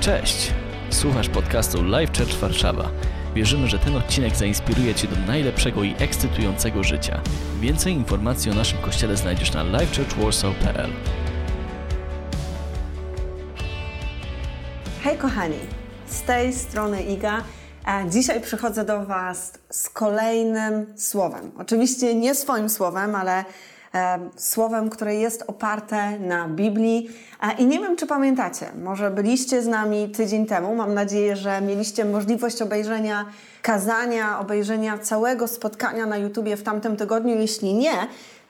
Cześć! Słuchasz podcastu Live Church Warszawa. Wierzymy, że ten odcinek zainspiruje Cię do najlepszego i ekscytującego życia. Więcej informacji o naszym kościele znajdziesz na livechurchwarsaw.pl Hej kochani, z tej strony Iga. Dzisiaj przychodzę do Was z kolejnym słowem. Oczywiście nie swoim słowem, ale słowem, które jest oparte na Biblii. I nie wiem, czy pamiętacie, może byliście z nami tydzień temu. Mam nadzieję, że mieliście możliwość obejrzenia kazania, obejrzenia całego spotkania na YouTubie w tamtym tygodniu. Jeśli nie,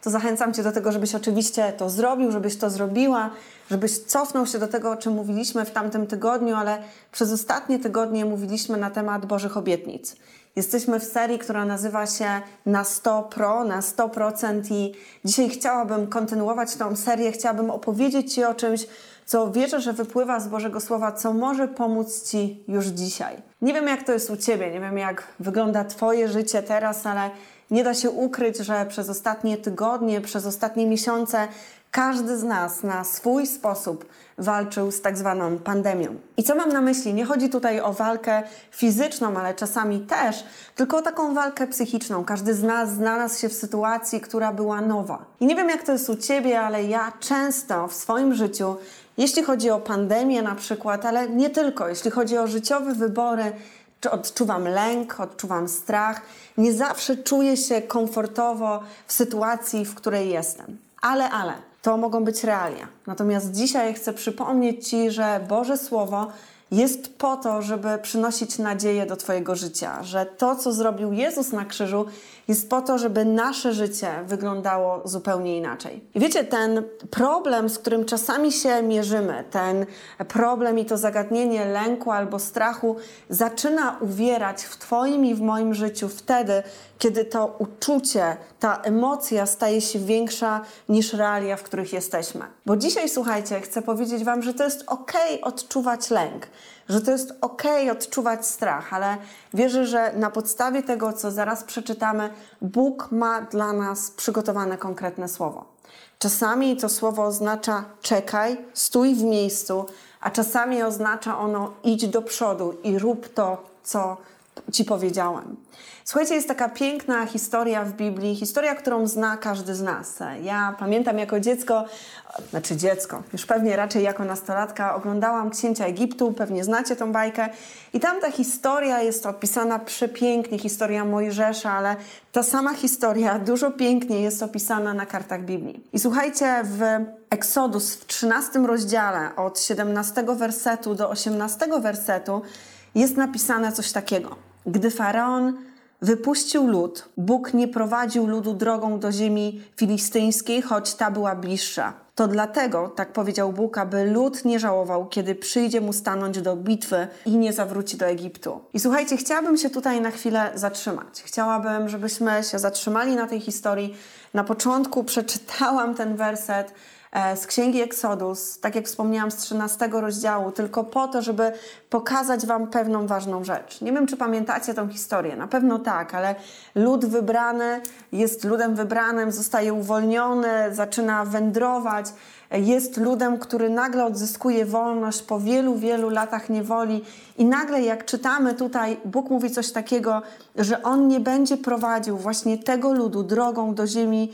to zachęcam Cię do tego, żebyś oczywiście to zrobił, żebyś to zrobiła, żebyś cofnął się do tego, o czym mówiliśmy w tamtym tygodniu, ale przez ostatnie tygodnie mówiliśmy na temat Bożych obietnic. Jesteśmy w serii, która nazywa się Na 100 Pro, na 100% i dzisiaj chciałabym kontynuować tą serię, chciałabym opowiedzieć Ci o czymś, co wierzę, że wypływa z Bożego Słowa, co może pomóc Ci już dzisiaj. Nie wiem, jak to jest u Ciebie, nie wiem, jak wygląda Twoje życie teraz, ale nie da się ukryć, że przez ostatnie tygodnie, przez ostatnie miesiące każdy z nas na swój sposób walczył z tak zwaną pandemią. I co mam na myśli? Nie chodzi tutaj o walkę fizyczną, ale czasami też, tylko o taką walkę psychiczną. Każdy z nas znalazł się w sytuacji, która była nowa. I nie wiem, jak to jest u Ciebie, ale ja często w swoim życiu, jeśli chodzi o pandemię na przykład, ale nie tylko, jeśli chodzi o życiowe wybory, czy odczuwam lęk, odczuwam strach. Nie zawsze czuję się komfortowo w sytuacji, w której jestem. Ale, ale, to mogą być realia. Natomiast dzisiaj chcę przypomnieć Ci, że Boże Słowo jest po to, żeby przynosić nadzieję do Twojego życia, że to, co zrobił Jezus na krzyżu, jest po to, żeby nasze życie wyglądało zupełnie inaczej. I wiecie, ten problem, z którym czasami się mierzymy, ten problem i to zagadnienie lęku albo strachu zaczyna uwierać w Twoim i w moim życiu wtedy, kiedy to uczucie, ta emocja staje się większa niż realia, w których jesteśmy. Bo dzisiaj, słuchajcie, chcę powiedzieć Wam, że to jest ok odczuwać lęk, że to jest ok odczuwać strach, ale wierzę, że na podstawie tego, co zaraz przeczytamy, Bóg ma dla nas przygotowane konkretne słowo. Czasami to słowo oznacza czekaj, stój w miejscu, a czasami oznacza ono idź do przodu i rób to, co Ci powiedziałem. Słuchajcie, jest taka piękna historia w Biblii, historia, którą zna każdy z nas. Ja pamiętam jako dziecko, znaczy dziecko, już pewnie raczej jako nastolatka, oglądałam Księcia Egiptu, pewnie znacie tą bajkę. I tam ta historia jest opisana przepięknie, historia Mojżesza, ale ta sama historia dużo piękniej jest opisana na kartach Biblii. I słuchajcie, w Eksodus w 13 rozdziale od 17 wersetu do 18 wersetu jest napisane coś takiego. Gdy faraon wypuścił lud, Bóg nie prowadził ludu drogą do ziemi filistyńskiej, choć ta była bliższa. To dlatego, tak powiedział Bóg, aby lud nie żałował, kiedy przyjdzie mu stanąć do bitwy i nie zawróci do Egiptu. I słuchajcie, chciałabym się tutaj na chwilę zatrzymać. Chciałabym, żebyśmy się zatrzymali na tej historii. Na początku przeczytałam ten werset, z Księgi Eksodus, tak jak wspomniałam, z 13 rozdziału, tylko po to, żeby pokazać Wam pewną ważną rzecz. Nie wiem, czy pamiętacie tą historię, na pewno tak, ale lud wybrany jest ludem wybranym, zostaje uwolniony, zaczyna wędrować, jest ludem, który nagle odzyskuje wolność po wielu, wielu latach niewoli i nagle jak czytamy tutaj, Bóg mówi coś takiego, że On nie będzie prowadził właśnie tego ludu drogą do ziemi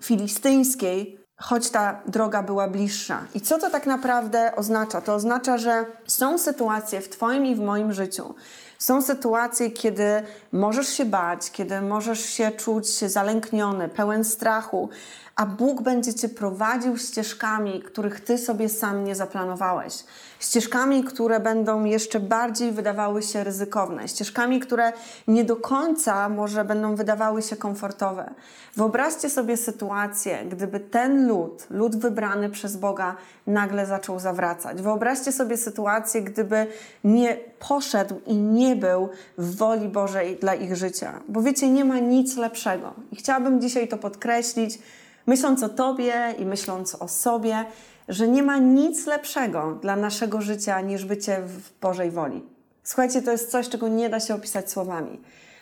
filistyńskiej, choć ta droga była bliższa. I co to tak naprawdę oznacza? To oznacza, że są sytuacje w Twoim i w moim życiu, są sytuacje, kiedy możesz się bać, kiedy możesz się czuć zalękniony, pełen strachu, a Bóg będzie Cię prowadził ścieżkami, których Ty sobie sam nie zaplanowałeś. Ścieżkami, które będą jeszcze bardziej wydawały się ryzykowne, ścieżkami, które nie do końca może będą wydawały się komfortowe. Wyobraźcie sobie sytuację, gdyby ten lud, lud wybrany przez Boga, nagle zaczął zawracać. Wyobraźcie sobie sytuację, gdyby nie poszedł i nie był w woli Bożej dla ich życia. Bo wiecie, nie ma nic lepszego. I chciałabym dzisiaj to podkreślić myśląc o Tobie i myśląc o sobie, że nie ma nic lepszego dla naszego życia niż bycie w Bożej woli. Słuchajcie, to jest coś, czego nie da się opisać słowami.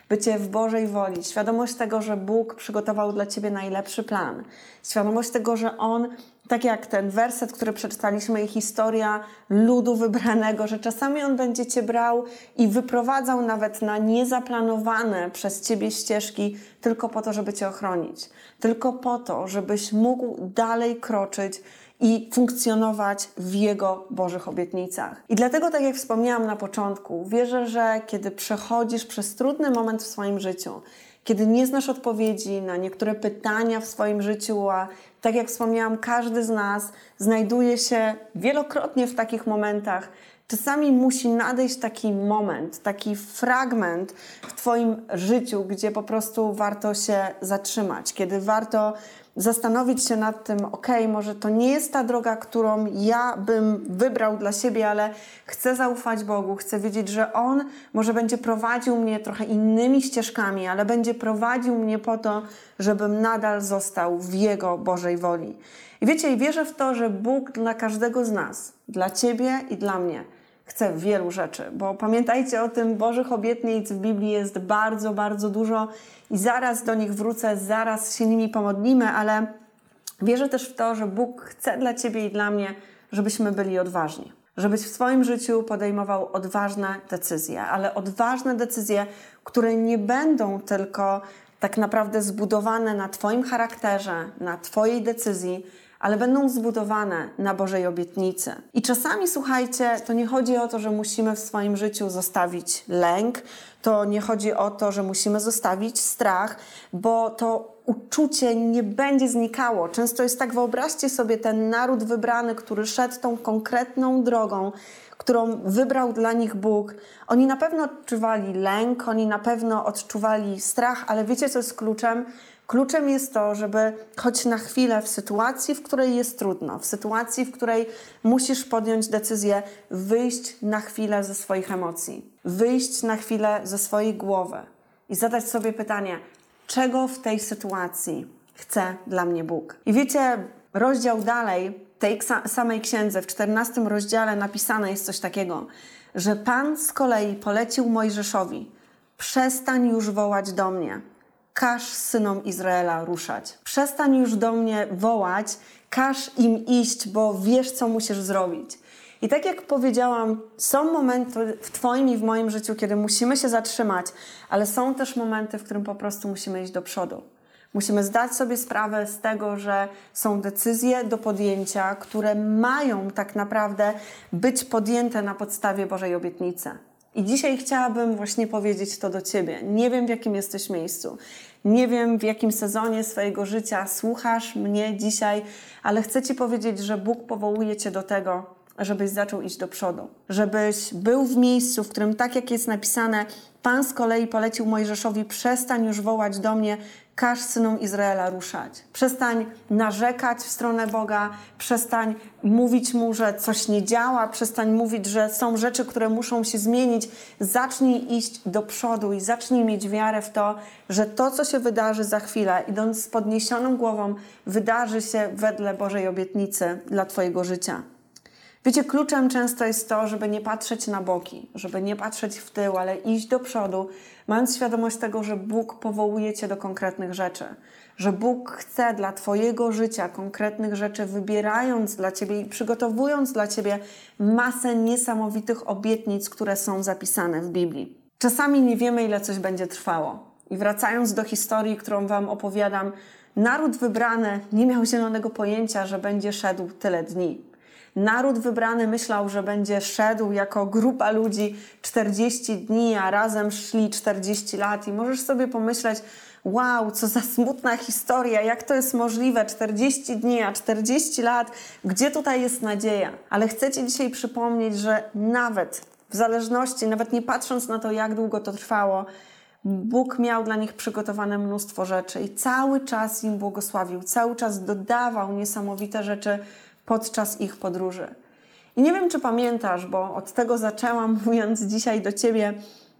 Bycie w Bożej woli, świadomość tego, że Bóg przygotował dla Ciebie najlepszy plan, świadomość tego, że On Tak jak ten werset, który przeczytaliśmy, i historia ludu wybranego, że czasami on będzie cię brał i wyprowadzał nawet na niezaplanowane przez ciebie ścieżki, tylko po to, żeby cię ochronić, tylko po to, żebyś mógł dalej kroczyć i funkcjonować w Jego Bożych obietnicach. I dlatego, tak jak wspomniałam na początku, wierzę, że kiedy przechodzisz przez trudny moment w swoim życiu, kiedy nie znasz odpowiedzi na niektóre pytania w swoim życiu, a tak jak wspomniałam, każdy z nas znajduje się wielokrotnie w takich momentach. Czasami musi nadejść taki moment, taki fragment w Twoim życiu, gdzie po prostu warto się zatrzymać, kiedy warto zastanowić się nad tym, ok, może to nie jest ta droga, którą ja bym wybrał dla siebie, ale chcę zaufać Bogu, chcę wiedzieć, że On może będzie prowadził mnie trochę innymi ścieżkami, ale będzie prowadził mnie po to, żebym nadal został w Jego Bożej woli. I wiecie, i wierzę w to, że Bóg dla każdego z nas, dla Ciebie i dla mnie, chce wielu rzeczy, bo pamiętajcie o tym, Bożych obietnic w Biblii jest bardzo, bardzo dużo i zaraz do nich wrócę, zaraz się nimi pomodlimy, ale wierzę też w to, że Bóg chce dla Ciebie i dla mnie, żebyśmy byli odważni. Żebyś w swoim życiu podejmował odważne decyzje, ale odważne decyzje, które nie będą tylko tak naprawdę zbudowane na Twoim charakterze, na Twojej decyzji, ale będą zbudowane na Bożej obietnicy. I czasami, słuchajcie, to nie chodzi o to, że musimy w swoim życiu zostawić lęk, to nie chodzi o to, że musimy zostawić strach, bo to uczucie nie będzie znikało. Często jest tak, wyobraźcie sobie ten naród wybrany, który szedł tą konkretną drogą, którą wybrał dla nich Bóg. Oni na pewno odczuwali lęk, oni na pewno odczuwali strach, ale wiecie, co jest kluczem? Kluczem jest to, żeby choć na chwilę w sytuacji, w której jest trudno, w sytuacji, w której musisz podjąć decyzję, wyjść na chwilę ze swoich emocji, wyjść na chwilę ze swojej głowy i zadać sobie pytanie, czego w tej sytuacji chce dla mnie Bóg. I wiecie, rozdział dalej tej samej księdze, w 14 rozdziale napisane jest coś takiego, że Pan z kolei polecił Mojżeszowi: Przestań już wołać do mnie każ synom Izraela ruszać. Przestań już do mnie wołać, każ im iść, bo wiesz, co musisz zrobić. I tak jak powiedziałam, są momenty w Twoim i w moim życiu, kiedy musimy się zatrzymać, ale są też momenty, w którym po prostu musimy iść do przodu. Musimy zdać sobie sprawę z tego, że są decyzje do podjęcia, które mają tak naprawdę być podjęte na podstawie Bożej obietnicy. I dzisiaj chciałabym właśnie powiedzieć to do Ciebie. Nie wiem, w jakim jesteś miejscu. Nie wiem, w jakim sezonie swojego życia słuchasz mnie dzisiaj, ale chcę Ci powiedzieć, że Bóg powołuje Cię do tego, żebyś zaczął iść do przodu. Żebyś był w miejscu, w którym, tak jak jest napisane, Pan z kolei polecił Mojżeszowi: przestań już wołać do mnie, każ synom Izraela ruszać. Przestań narzekać w stronę Boga, przestań mówić mu, że coś nie działa, przestań mówić, że są rzeczy, które muszą się zmienić. Zacznij iść do przodu i zacznij mieć wiarę w to, że to, co się wydarzy za chwilę, idąc z podniesioną głową, wydarzy się wedle Bożej obietnicy dla Twojego życia. Wiecie, kluczem często jest to, żeby nie patrzeć na boki, żeby nie patrzeć w tył, ale iść do przodu, mając świadomość tego, że Bóg powołuje Cię do konkretnych rzeczy, że Bóg chce dla Twojego życia konkretnych rzeczy, wybierając dla Ciebie i przygotowując dla Ciebie masę niesamowitych obietnic, które są zapisane w Biblii. Czasami nie wiemy, ile coś będzie trwało. I wracając do historii, którą Wam opowiadam, naród wybrany nie miał zielonego pojęcia, że będzie szedł tyle dni. Naród wybrany myślał, że będzie szedł jako grupa ludzi 40 dni, a razem szli 40 lat. I możesz sobie pomyśleć, wow, co za smutna historia, jak to jest możliwe, 40 dni, a 40 lat, gdzie tutaj jest nadzieja? Ale chcę Ci dzisiaj przypomnieć, że nawet w zależności, nawet nie patrząc na to, jak długo to trwało, Bóg miał dla nich przygotowane mnóstwo rzeczy i cały czas im błogosławił, cały czas dodawał niesamowite rzeczy podczas ich podróży. I nie wiem, czy pamiętasz, bo od tego zaczęłam, mówiąc dzisiaj do Ciebie,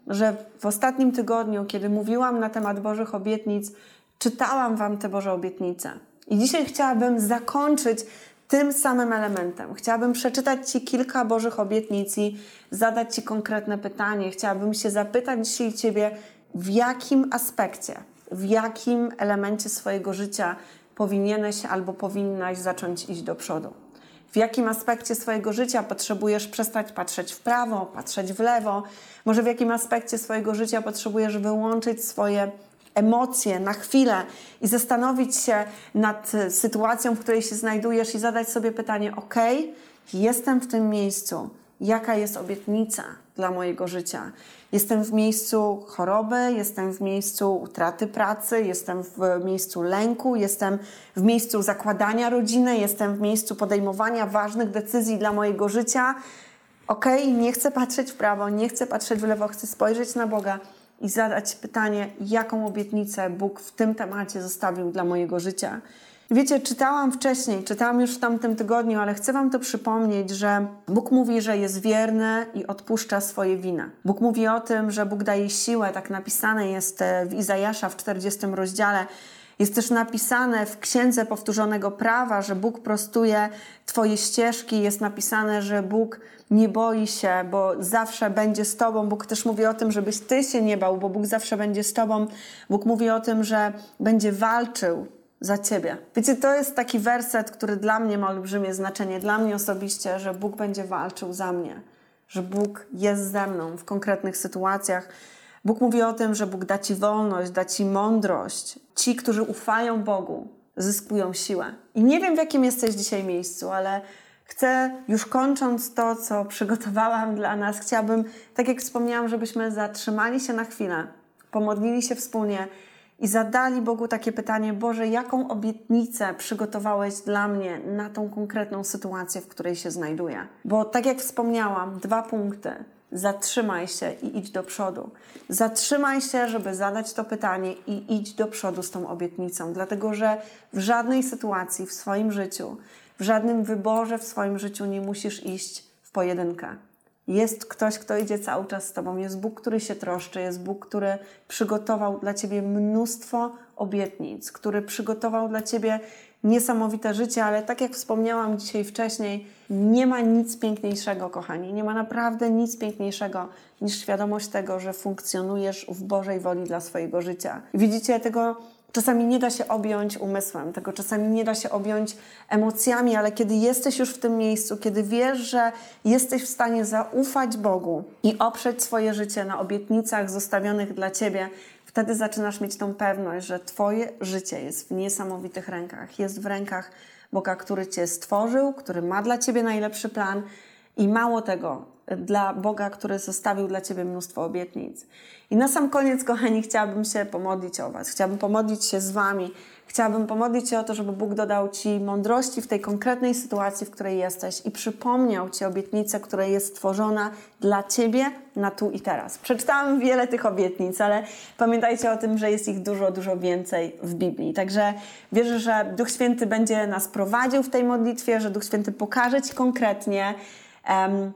że w ostatnim tygodniu, kiedy mówiłam na temat Bożych obietnic, czytałam Wam te Boże obietnice. I dzisiaj chciałabym zakończyć tym samym elementem. Chciałabym przeczytać Ci kilka Bożych obietnic i zadać Ci konkretne pytanie. Chciałabym się zapytać dzisiaj Ciebie, w jakim aspekcie, w jakim elemencie swojego życia powinieneś albo powinnaś zacząć iść do przodu. W jakim aspekcie swojego życia potrzebujesz przestać patrzeć w prawo, patrzeć w lewo? Może w jakim aspekcie swojego życia potrzebujesz wyłączyć swoje emocje na chwilę i zastanowić się nad sytuacją, w której się znajdujesz i zadać sobie pytanie: OK, jestem w tym miejscu, jaka jest obietnica dla mojego życia? Jestem w miejscu choroby, jestem w miejscu utraty pracy, jestem w miejscu lęku, jestem w miejscu zakładania rodziny, jestem w miejscu podejmowania ważnych decyzji dla mojego życia. OK, nie chcę patrzeć w prawo, nie chcę patrzeć w lewo, chcę spojrzeć na Boga i zadać pytanie, jaką obietnicę Bóg w tym temacie zostawił dla mojego życia. Wiecie, czytałam wcześniej, czytałam już w tamtym tygodniu, ale chcę Wam to przypomnieć, że Bóg mówi, że jest wierny i odpuszcza swoje wina. Bóg mówi o tym, że Bóg daje siłę, tak napisane jest e, w Izajasza w 40 rozdziale. Jest też napisane w Księdze Powtórzonego Prawa, że Bóg prostuje Twoje ścieżki. Jest napisane, że Bóg nie boi się, bo zawsze będzie z Tobą. Bóg też mówi o tym, żebyś Ty się nie bał, bo Bóg zawsze będzie z Tobą. Bóg mówi o tym, że będzie walczył za Ciebie. Wiecie, to jest taki werset, który dla mnie ma olbrzymie znaczenie, dla mnie osobiście, że Bóg będzie walczył za mnie, że Bóg jest ze mną w konkretnych sytuacjach. Bóg mówi o tym, że Bóg da Ci wolność, da Ci mądrość. Ci, którzy ufają Bogu, zyskują siłę. I nie wiem, w jakim jesteś dzisiaj miejscu, ale chcę, już kończąc to, co przygotowałam dla nas, chciałabym, tak jak wspomniałam, żebyśmy zatrzymali się na chwilę, pomodlili się wspólnie i zadali Bogu takie pytanie: Boże, jaką obietnicę przygotowałeś dla mnie na tą konkretną sytuację, w której się znajduję? Bo tak jak wspomniałam, dwa punkty. Zatrzymaj się i idź do przodu. Zatrzymaj się, żeby zadać to pytanie i idź do przodu z tą obietnicą, dlatego że w żadnej sytuacji w swoim życiu, w żadnym wyborze w swoim życiu nie musisz iść w pojedynkę. Jest ktoś, kto idzie cały czas z Tobą, jest Bóg, który się troszczy, jest Bóg, który przygotował dla Ciebie mnóstwo obietnic, który przygotował dla Ciebie niesamowite życie, ale tak jak wspomniałam dzisiaj wcześniej, nie ma nic piękniejszego, kochani, nie ma naprawdę nic piękniejszego niż świadomość tego, że funkcjonujesz w Bożej woli dla swojego życia. Widzicie, tego czasami nie da się objąć umysłem, tego czasami nie da się objąć emocjami, ale kiedy jesteś już w tym miejscu, kiedy wiesz, że jesteś w stanie zaufać Bogu i oprzeć swoje życie na obietnicach zostawionych dla Ciebie, wtedy zaczynasz mieć tą pewność, że Twoje życie jest w niesamowitych rękach. Jest w rękach Boga, który Cię stworzył, który ma dla Ciebie najlepszy plan i mało tego, dla Boga, który zostawił dla Ciebie mnóstwo obietnic. I na sam koniec, kochani, chciałabym się pomodlić o Was. Chciałabym pomodlić się z Wami. Chciałabym pomodlić się o to, żeby Bóg dodał Ci mądrości w tej konkretnej sytuacji, w której jesteś i przypomniał Ci obietnicę, która jest stworzona dla Ciebie na tu i teraz. Przeczytałam wiele tych obietnic, ale pamiętajcie o tym, że jest ich dużo, dużo więcej w Biblii. Także wierzę, że Duch Święty będzie nas prowadził w tej modlitwie, że Duch Święty pokaże Ci konkretnie, um,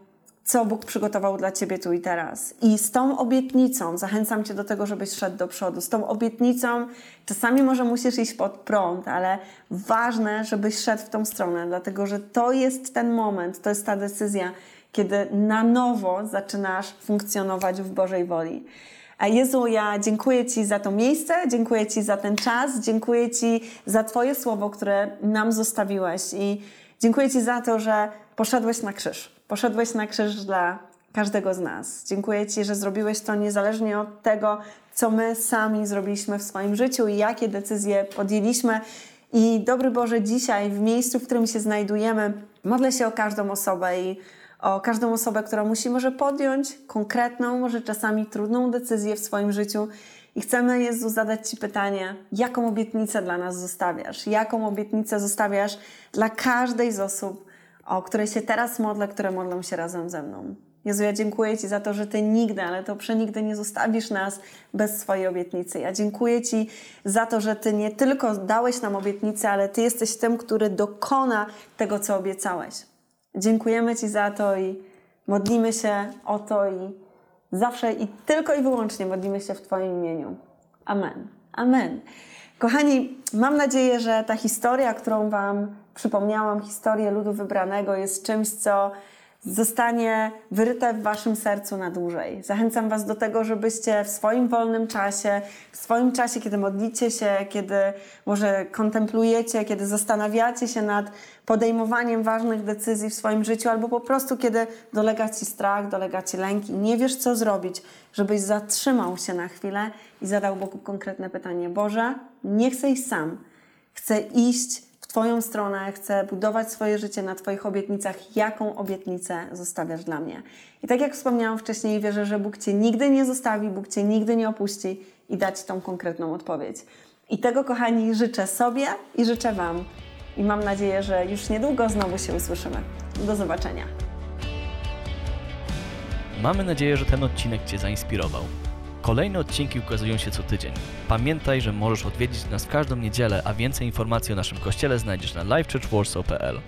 co Bóg przygotował dla Ciebie tu i teraz. I z tą obietnicą zachęcam Cię do tego, żebyś szedł do przodu. Z tą obietnicą czasami może musisz iść pod prąd, ale ważne, żebyś szedł w tą stronę, dlatego że to jest ten moment, to jest ta decyzja, kiedy na nowo zaczynasz funkcjonować w Bożej woli. A Jezu, ja dziękuję Ci za to miejsce, dziękuję Ci za ten czas, dziękuję Ci za Twoje słowo, które nam zostawiłeś i dziękuję Ci za to, że poszedłeś na krzyż Poszedłeś na krzyż dla każdego z nas. Dziękuję Ci, że zrobiłeś to niezależnie od tego, co my sami zrobiliśmy w swoim życiu i jakie decyzje podjęliśmy. I dobry Boże, dzisiaj w miejscu, w którym się znajdujemy, modlę się o każdą osobę i o każdą osobę, która musi może podjąć konkretną, może czasami trudną decyzję w swoim życiu. I chcemy, Jezu, zadać Ci pytanie, jaką obietnicę dla nas zostawiasz? Jaką obietnicę zostawiasz dla każdej z osób, o której się teraz modlę, które modlą się razem ze mną. Jezu, ja dziękuję Ci za to, że Ty nigdy, ale to przenigdy nie zostawisz nas bez swojej obietnicy. Ja dziękuję Ci za to, że Ty nie tylko dałeś nam obietnicę, ale Ty jesteś tym, który dokona tego, co obiecałeś. Dziękujemy Ci za to i modlimy się o to i zawsze i tylko i wyłącznie modlimy się w Twoim imieniu. Amen. Amen. Kochani, mam nadzieję, że ta historia, którą Wam przypomniałam, historię ludu wybranego jest czymś, co zostanie wyryte w Waszym sercu na dłużej. Zachęcam Was do tego, żebyście w swoim wolnym czasie, w swoim czasie, kiedy modlicie się, kiedy może kontemplujecie, kiedy zastanawiacie się nad podejmowaniem ważnych decyzji w swoim życiu, albo po prostu kiedy dolega Ci strach, dolega Ci lęk i nie wiesz, co zrobić, żebyś zatrzymał się na chwilę i zadał Bogu konkretne pytanie: Boże, nie chcę iść sam, chcę iść Twoją stronę, chcę budować swoje życie na Twoich obietnicach. Jaką obietnicę zostawiasz dla mnie? I tak jak wspomniałam wcześniej, wierzę, że Bóg Cię nigdy nie zostawi, Bóg Cię nigdy nie opuści i da Ci tą konkretną odpowiedź. I tego, kochani, życzę sobie i życzę Wam. I mam nadzieję, że już niedługo znowu się usłyszymy. Do zobaczenia. Mamy nadzieję, że ten odcinek Cię zainspirował. Kolejne odcinki ukazują się co tydzień. Pamiętaj, że możesz odwiedzić nas w każdą niedzielę, a więcej informacji o naszym kościele znajdziesz na livechurchwarsaw.pl.